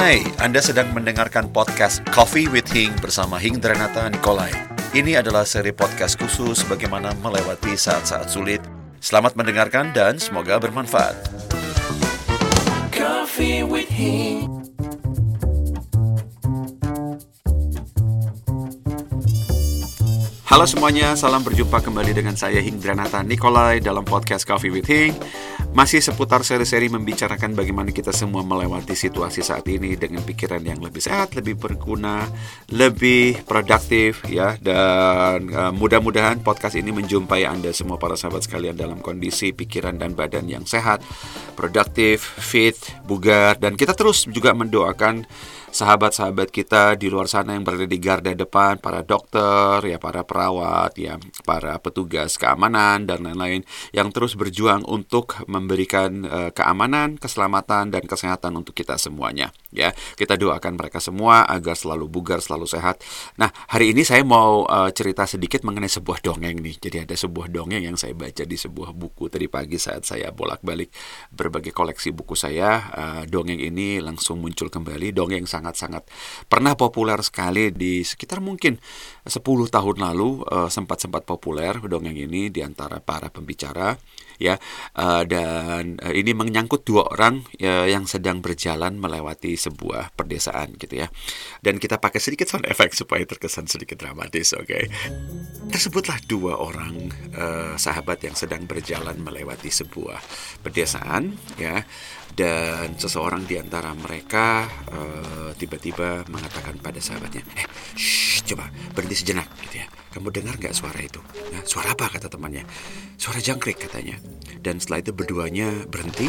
Hai, Anda sedang mendengarkan podcast Coffee with Hing bersama Hing Dranata Nikolai. Ini adalah seri podcast khusus bagaimana melewati saat-saat sulit. Selamat mendengarkan dan semoga bermanfaat. Coffee with Hing. Halo semuanya, salam berjumpa kembali dengan saya Hing Dranata Nikolai dalam podcast Coffee with Hing. Masih seputar seri-seri membicarakan bagaimana kita semua melewati situasi saat ini dengan pikiran yang lebih sehat, lebih berguna, lebih produktif ya. Dan uh, mudah-mudahan podcast ini menjumpai Anda semua para sahabat sekalian dalam kondisi pikiran dan badan yang sehat, produktif, fit, bugar dan kita terus juga mendoakan sahabat-sahabat kita di luar sana yang berada di garda depan, para dokter, ya para perawat, ya para petugas keamanan dan lain-lain yang terus berjuang untuk memberikan uh, keamanan, keselamatan dan kesehatan untuk kita semuanya. Ya, kita doakan mereka semua agar selalu bugar, selalu sehat. Nah, hari ini saya mau uh, cerita sedikit mengenai sebuah dongeng nih. Jadi ada sebuah dongeng yang saya baca di sebuah buku tadi pagi saat saya bolak-balik berbagai koleksi buku saya. Uh, dongeng ini langsung muncul kembali. Dongeng sangat-sangat pernah populer sekali di sekitar mungkin 10 tahun lalu uh, sempat-sempat populer dongeng ini di antara para pembicara ya. Uh, dan uh, ini menyangkut dua orang uh, yang sedang berjalan melewati sebuah perdesaan gitu ya. Dan kita pakai sedikit sound effect supaya terkesan sedikit dramatis oke? Okay? tersebutlah dua orang uh, sahabat yang sedang berjalan melewati sebuah perdesaan ya. Dan seseorang di antara mereka tiba-tiba uh, mengatakan pada sahabatnya, eh, shh, coba berhenti sejenak, gitu ya. Kamu dengar nggak suara itu? Nah, suara apa kata temannya? Suara jangkrik katanya. Dan setelah itu berduanya berhenti,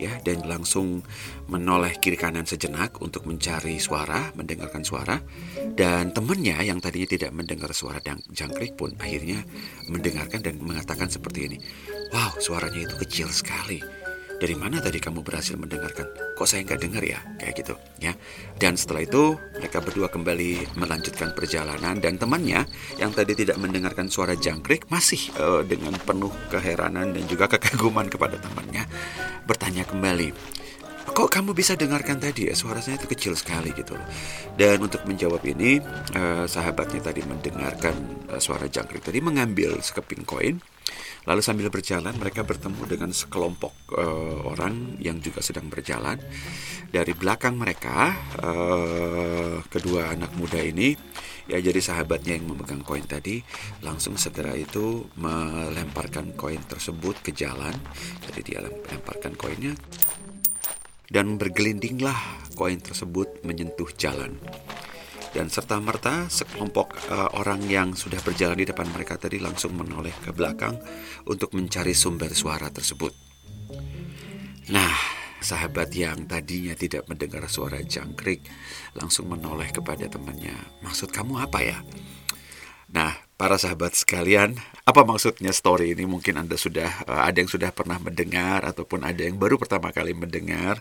ya, dan langsung menoleh kiri kanan sejenak untuk mencari suara, mendengarkan suara. Dan temannya yang tadinya tidak mendengar suara jangkrik pun akhirnya mendengarkan dan mengatakan seperti ini. Wow, suaranya itu kecil sekali dari mana tadi kamu berhasil mendengarkan? Kok saya nggak dengar ya? Kayak gitu, ya. Dan setelah itu mereka berdua kembali melanjutkan perjalanan dan temannya yang tadi tidak mendengarkan suara jangkrik masih uh, dengan penuh keheranan dan juga kekaguman kepada temannya bertanya kembali. Kok kamu bisa dengarkan tadi ya suaranya itu kecil sekali gitu loh. Dan untuk menjawab ini uh, sahabatnya tadi mendengarkan suara jangkrik tadi mengambil sekeping koin Lalu sambil berjalan mereka bertemu dengan sekelompok uh, orang yang juga sedang berjalan. Dari belakang mereka uh, kedua anak muda ini ya jadi sahabatnya yang memegang koin tadi langsung segera itu melemparkan koin tersebut ke jalan. Jadi dia lemparkan koinnya dan bergelindinglah koin tersebut menyentuh jalan dan serta merta sekelompok uh, orang yang sudah berjalan di depan mereka tadi langsung menoleh ke belakang untuk mencari sumber suara tersebut. Nah, sahabat yang tadinya tidak mendengar suara jangkrik langsung menoleh kepada temannya. Maksud kamu apa ya? Nah, para sahabat sekalian, apa maksudnya story ini? Mungkin Anda sudah uh, ada yang sudah pernah mendengar ataupun ada yang baru pertama kali mendengar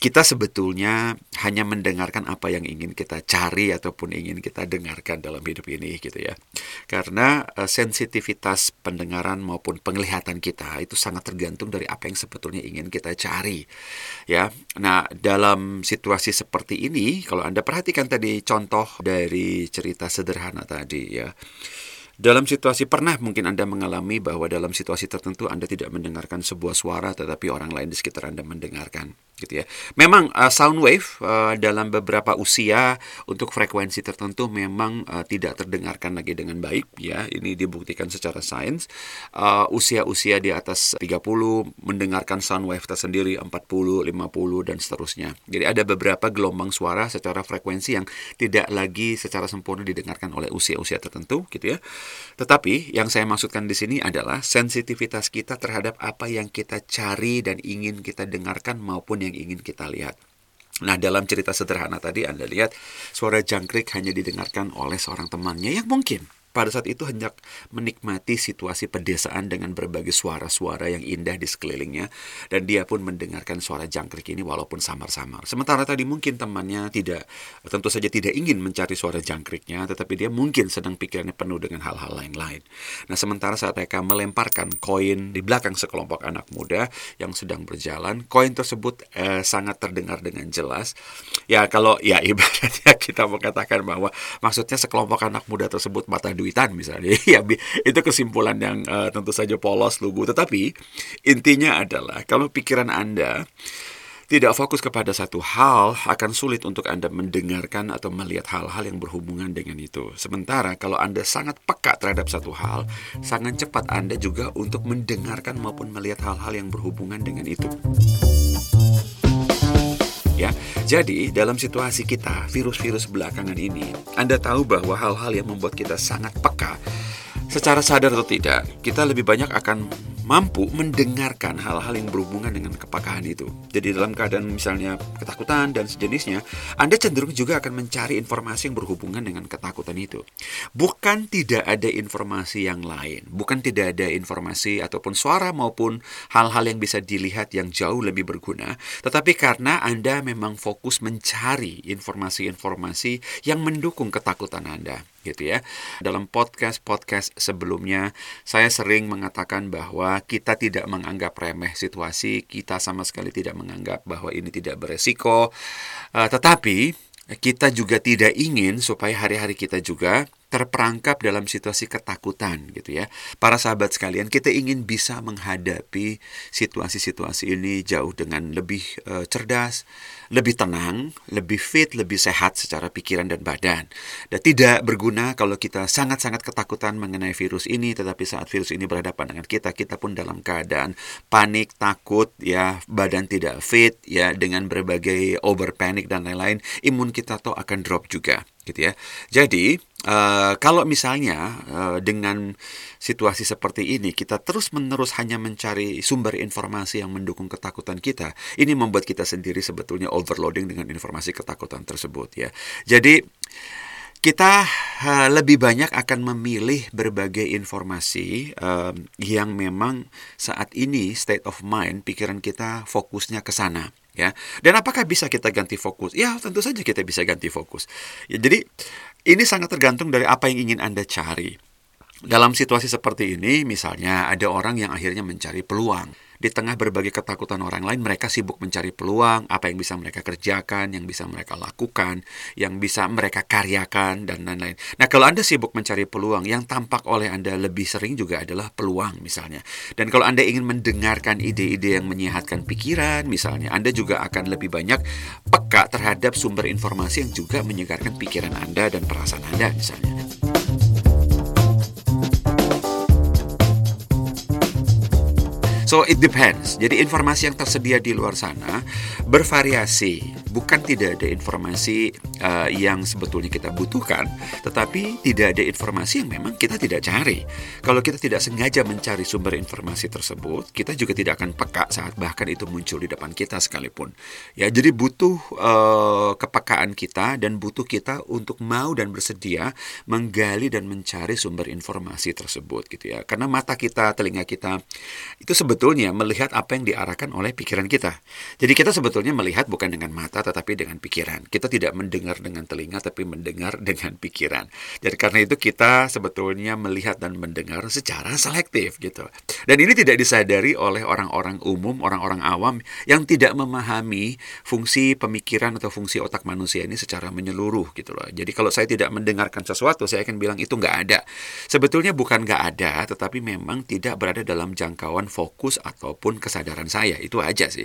kita sebetulnya hanya mendengarkan apa yang ingin kita cari ataupun ingin kita dengarkan dalam hidup ini gitu ya. Karena uh, sensitivitas pendengaran maupun penglihatan kita itu sangat tergantung dari apa yang sebetulnya ingin kita cari. Ya. Nah, dalam situasi seperti ini kalau Anda perhatikan tadi contoh dari cerita sederhana tadi ya dalam situasi pernah mungkin Anda mengalami bahwa dalam situasi tertentu Anda tidak mendengarkan sebuah suara tetapi orang lain di sekitar Anda mendengarkan gitu ya. Memang uh, sound wave uh, dalam beberapa usia untuk frekuensi tertentu memang uh, tidak terdengarkan lagi dengan baik ya. Ini dibuktikan secara sains. Uh, usia-usia di atas 30 mendengarkan sound wave tersendiri 40, 50 dan seterusnya. Jadi ada beberapa gelombang suara secara frekuensi yang tidak lagi secara sempurna didengarkan oleh usia-usia tertentu gitu ya. Tetapi yang saya maksudkan di sini adalah sensitivitas kita terhadap apa yang kita cari dan ingin kita dengarkan maupun yang ingin kita lihat. Nah, dalam cerita sederhana tadi Anda lihat suara jangkrik hanya didengarkan oleh seorang temannya yang mungkin pada saat itu hendak menikmati situasi pedesaan dengan berbagai suara-suara yang indah di sekelilingnya dan dia pun mendengarkan suara jangkrik ini walaupun samar-samar. Sementara tadi mungkin temannya tidak tentu saja tidak ingin mencari suara jangkriknya tetapi dia mungkin sedang pikirannya penuh dengan hal-hal lain-lain. Nah, sementara saat mereka melemparkan koin di belakang sekelompok anak muda yang sedang berjalan, koin tersebut eh, sangat terdengar dengan jelas. Ya, kalau ya ibaratnya kita mengatakan bahwa maksudnya sekelompok anak muda tersebut mata duitan misalnya ya itu kesimpulan yang uh, tentu saja polos lugu tetapi intinya adalah kalau pikiran Anda tidak fokus kepada satu hal, akan sulit untuk Anda mendengarkan atau melihat hal-hal yang berhubungan dengan itu. Sementara kalau Anda sangat peka terhadap satu hal, sangat cepat Anda juga untuk mendengarkan maupun melihat hal-hal yang berhubungan dengan itu. Ya, jadi dalam situasi kita, virus-virus belakangan ini, Anda tahu bahwa hal-hal yang membuat kita sangat peka, secara sadar atau tidak, kita lebih banyak akan mampu mendengarkan hal-hal yang berhubungan dengan kepakaan itu. Jadi dalam keadaan misalnya ketakutan dan sejenisnya, Anda cenderung juga akan mencari informasi yang berhubungan dengan ketakutan itu. Bukan tidak ada informasi yang lain, bukan tidak ada informasi ataupun suara maupun hal-hal yang bisa dilihat yang jauh lebih berguna, tetapi karena Anda memang fokus mencari informasi-informasi yang mendukung ketakutan Anda gitu ya. Dalam podcast-podcast sebelumnya saya sering mengatakan bahwa kita tidak menganggap remeh situasi, kita sama sekali tidak menganggap bahwa ini tidak beresiko. Uh, tetapi kita juga tidak ingin supaya hari-hari kita juga terperangkap dalam situasi ketakutan gitu ya. Para sahabat sekalian, kita ingin bisa menghadapi situasi-situasi ini jauh dengan lebih uh, cerdas, lebih tenang, lebih fit, lebih sehat secara pikiran dan badan. Dan tidak berguna kalau kita sangat-sangat ketakutan mengenai virus ini, tetapi saat virus ini berhadapan dengan kita, kita pun dalam keadaan panik, takut, ya badan tidak fit, ya dengan berbagai over panic dan lain-lain, imun kita tuh akan drop juga gitu ya. Jadi uh, kalau misalnya uh, dengan situasi seperti ini kita terus-menerus hanya mencari sumber informasi yang mendukung ketakutan kita, ini membuat kita sendiri sebetulnya overloading dengan informasi ketakutan tersebut ya. Jadi kita uh, lebih banyak akan memilih berbagai informasi uh, yang memang saat ini state of mind pikiran kita fokusnya ke sana ya. Dan apakah bisa kita ganti fokus? Ya, tentu saja kita bisa ganti fokus. Ya, jadi ini sangat tergantung dari apa yang ingin Anda cari. Dalam situasi seperti ini, misalnya ada orang yang akhirnya mencari peluang di tengah berbagai ketakutan orang lain, mereka sibuk mencari peluang, apa yang bisa mereka kerjakan, yang bisa mereka lakukan, yang bisa mereka karyakan, dan lain-lain. Nah, kalau Anda sibuk mencari peluang, yang tampak oleh Anda lebih sering juga adalah peluang misalnya. Dan kalau Anda ingin mendengarkan ide-ide yang menyehatkan pikiran, misalnya, Anda juga akan lebih banyak peka terhadap sumber informasi yang juga menyegarkan pikiran Anda dan perasaan Anda, misalnya. So it depends. Jadi informasi yang tersedia di luar sana bervariasi. Bukan tidak ada informasi uh, yang sebetulnya kita butuhkan, tetapi tidak ada informasi yang memang kita tidak cari. Kalau kita tidak sengaja mencari sumber informasi tersebut, kita juga tidak akan peka saat bahkan itu muncul di depan kita sekalipun. Ya, jadi butuh uh, kepekaan kita dan butuh kita untuk mau dan bersedia menggali dan mencari sumber informasi tersebut gitu ya. Karena mata kita, telinga kita itu sebetulnya melihat apa yang diarahkan oleh pikiran kita. Jadi kita sebetulnya melihat bukan dengan mata tetapi dengan pikiran. Kita tidak mendengar dengan telinga tapi mendengar dengan pikiran. Jadi karena itu kita sebetulnya melihat dan mendengar secara selektif gitu. Dan ini tidak disadari oleh orang-orang umum, orang-orang awam yang tidak memahami fungsi pemikiran atau fungsi otak manusia ini secara menyeluruh gitu loh. Jadi kalau saya tidak mendengarkan sesuatu, saya akan bilang itu nggak ada. Sebetulnya bukan nggak ada, tetapi memang tidak berada dalam jangkauan fokus ataupun kesadaran saya. Itu aja sih.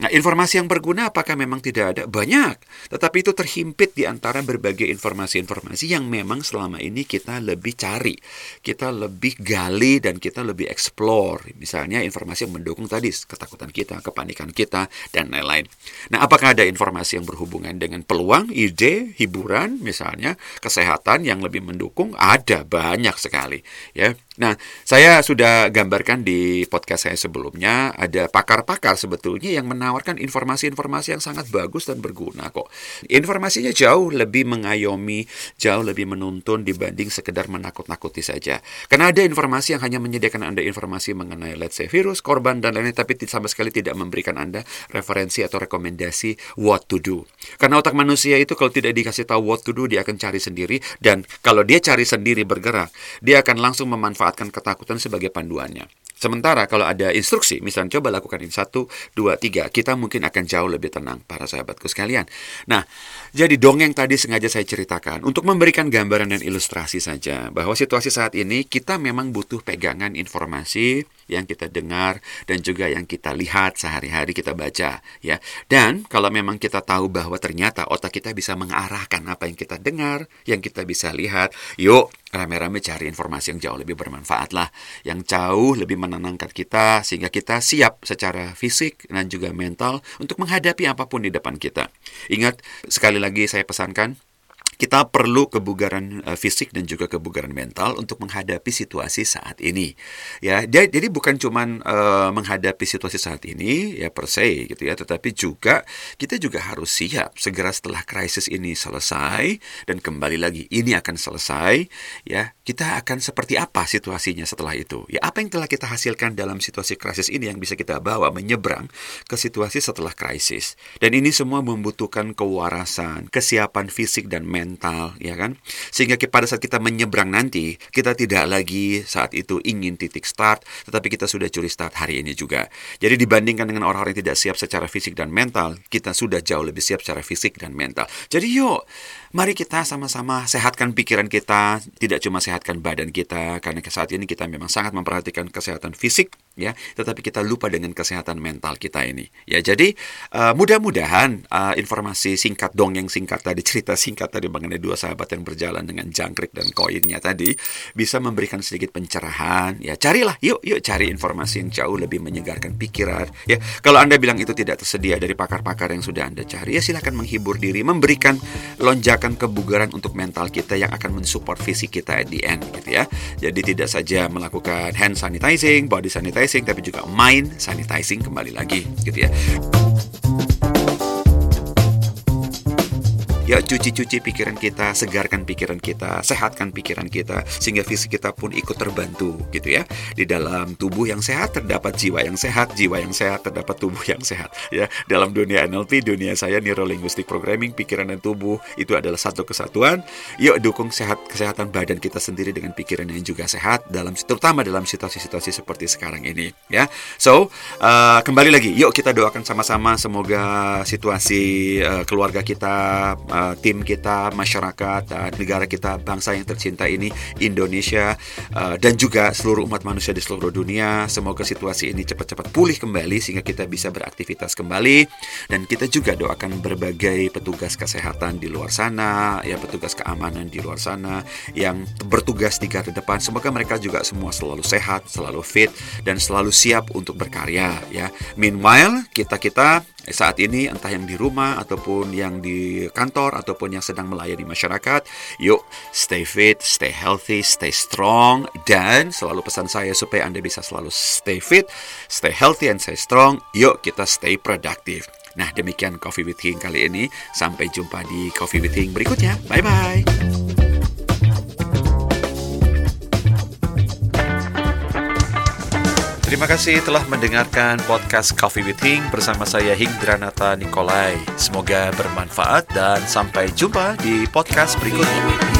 Nah, informasi yang berguna apakah memang tidak ada? Banyak. Tetapi itu terhimpit di antara berbagai informasi-informasi yang memang selama ini kita lebih cari. Kita lebih gali dan kita lebih explore. Misalnya informasi yang mendukung tadi ketakutan kita, kepanikan kita, dan lain-lain. Nah, apakah ada informasi yang berhubungan dengan peluang, ide, hiburan, misalnya kesehatan yang lebih mendukung? Ada banyak sekali, ya. Nah, saya sudah gambarkan di podcast saya sebelumnya ada pakar-pakar sebetulnya yang menawarkan informasi-informasi yang sangat bagus dan berguna kok. Informasinya jauh lebih mengayomi, jauh lebih menuntun dibanding sekedar menakut-nakuti saja. Karena ada informasi yang hanya menyediakan Anda informasi mengenai let's say virus, korban dan lain-lain tapi sama sekali tidak memberikan Anda referensi atau rekomendasi what to do. Karena otak manusia itu kalau tidak dikasih tahu what to do dia akan cari sendiri dan kalau dia cari sendiri bergerak, dia akan langsung memanfaatkan memanfaatkan ketakutan sebagai panduannya. Sementara kalau ada instruksi, misalnya coba lakukan ini satu, dua, tiga, kita mungkin akan jauh lebih tenang, para sahabatku sekalian. Nah, jadi dongeng tadi sengaja saya ceritakan untuk memberikan gambaran dan ilustrasi saja bahwa situasi saat ini kita memang butuh pegangan informasi yang kita dengar dan juga yang kita lihat sehari-hari kita baca ya. Dan kalau memang kita tahu bahwa ternyata otak kita bisa mengarahkan apa yang kita dengar, yang kita bisa lihat, yuk rame-rame cari informasi yang jauh lebih bermanfaat lah, yang jauh lebih menenangkan kita sehingga kita siap secara fisik dan juga mental untuk menghadapi apa pun di depan kita. Ingat sekali lagi saya pesankan kita perlu kebugaran uh, fisik dan juga kebugaran mental untuk menghadapi situasi saat ini. Ya, jadi bukan cuman uh, menghadapi situasi saat ini ya per se gitu ya, tetapi juga kita juga harus siap segera setelah krisis ini selesai dan kembali lagi ini akan selesai ya, kita akan seperti apa situasinya setelah itu. Ya, apa yang telah kita hasilkan dalam situasi krisis ini yang bisa kita bawa menyeberang ke situasi setelah krisis. Dan ini semua membutuhkan kewarasan, kesiapan fisik dan mental mental, ya kan? Sehingga pada saat kita menyeberang nanti, kita tidak lagi saat itu ingin titik start, tetapi kita sudah curi start hari ini juga. Jadi dibandingkan dengan orang-orang yang tidak siap secara fisik dan mental, kita sudah jauh lebih siap secara fisik dan mental. Jadi yuk, mari kita sama-sama sehatkan pikiran kita, tidak cuma sehatkan badan kita, karena saat ini kita memang sangat memperhatikan kesehatan fisik, ya, tetapi kita lupa dengan kesehatan mental kita ini. Ya, jadi uh, mudah-mudahan uh, informasi singkat dongeng singkat tadi cerita singkat tadi mengenai dua sahabat yang berjalan dengan jangkrik dan koinnya tadi bisa memberikan sedikit pencerahan. Ya, carilah, yuk, yuk cari informasi yang jauh lebih menyegarkan pikiran. Ya, kalau anda bilang itu tidak tersedia dari pakar-pakar yang sudah anda cari, ya silahkan menghibur diri, memberikan lonjakan kebugaran untuk mental kita yang akan mensupport fisik kita at the end, gitu ya. Jadi tidak saja melakukan hand sanitizing, body sanitizing, tapi juga mind sanitizing kembali lagi, gitu ya. Ya cuci-cuci pikiran kita, segarkan pikiran kita, sehatkan pikiran kita sehingga fisik kita pun ikut terbantu gitu ya. Di dalam tubuh yang sehat terdapat jiwa yang sehat, jiwa yang sehat terdapat tubuh yang sehat ya. Dalam dunia NLP, dunia saya neuro linguistic programming, pikiran dan tubuh itu adalah satu kesatuan. Yuk dukung sehat kesehatan badan kita sendiri dengan pikiran yang juga sehat dalam terutama dalam situasi-situasi seperti sekarang ini ya. So, uh, kembali lagi, yuk kita doakan sama-sama semoga situasi uh, keluarga kita uh, uh, tim kita, masyarakat, uh, negara kita, bangsa yang tercinta ini, Indonesia, uh, dan juga seluruh umat manusia di seluruh dunia. Semoga situasi ini cepat-cepat pulih kembali sehingga kita bisa beraktivitas kembali. Dan kita juga doakan berbagai petugas kesehatan di luar sana, ya petugas keamanan di luar sana yang bertugas di garda depan. Semoga mereka juga semua selalu sehat, selalu fit, dan selalu siap untuk berkarya. Ya, meanwhile kita kita saat ini entah yang di rumah ataupun yang di kantor ataupun yang sedang melayani masyarakat, yuk stay fit, stay healthy, stay strong dan selalu pesan saya supaya Anda bisa selalu stay fit, stay healthy and stay strong. Yuk kita stay productive. Nah, demikian Coffee with King kali ini. Sampai jumpa di Coffee with King berikutnya. Bye bye. Terima kasih telah mendengarkan podcast Coffee with Hing bersama saya Hingdranata Nikolai. Semoga bermanfaat dan sampai jumpa di podcast berikutnya.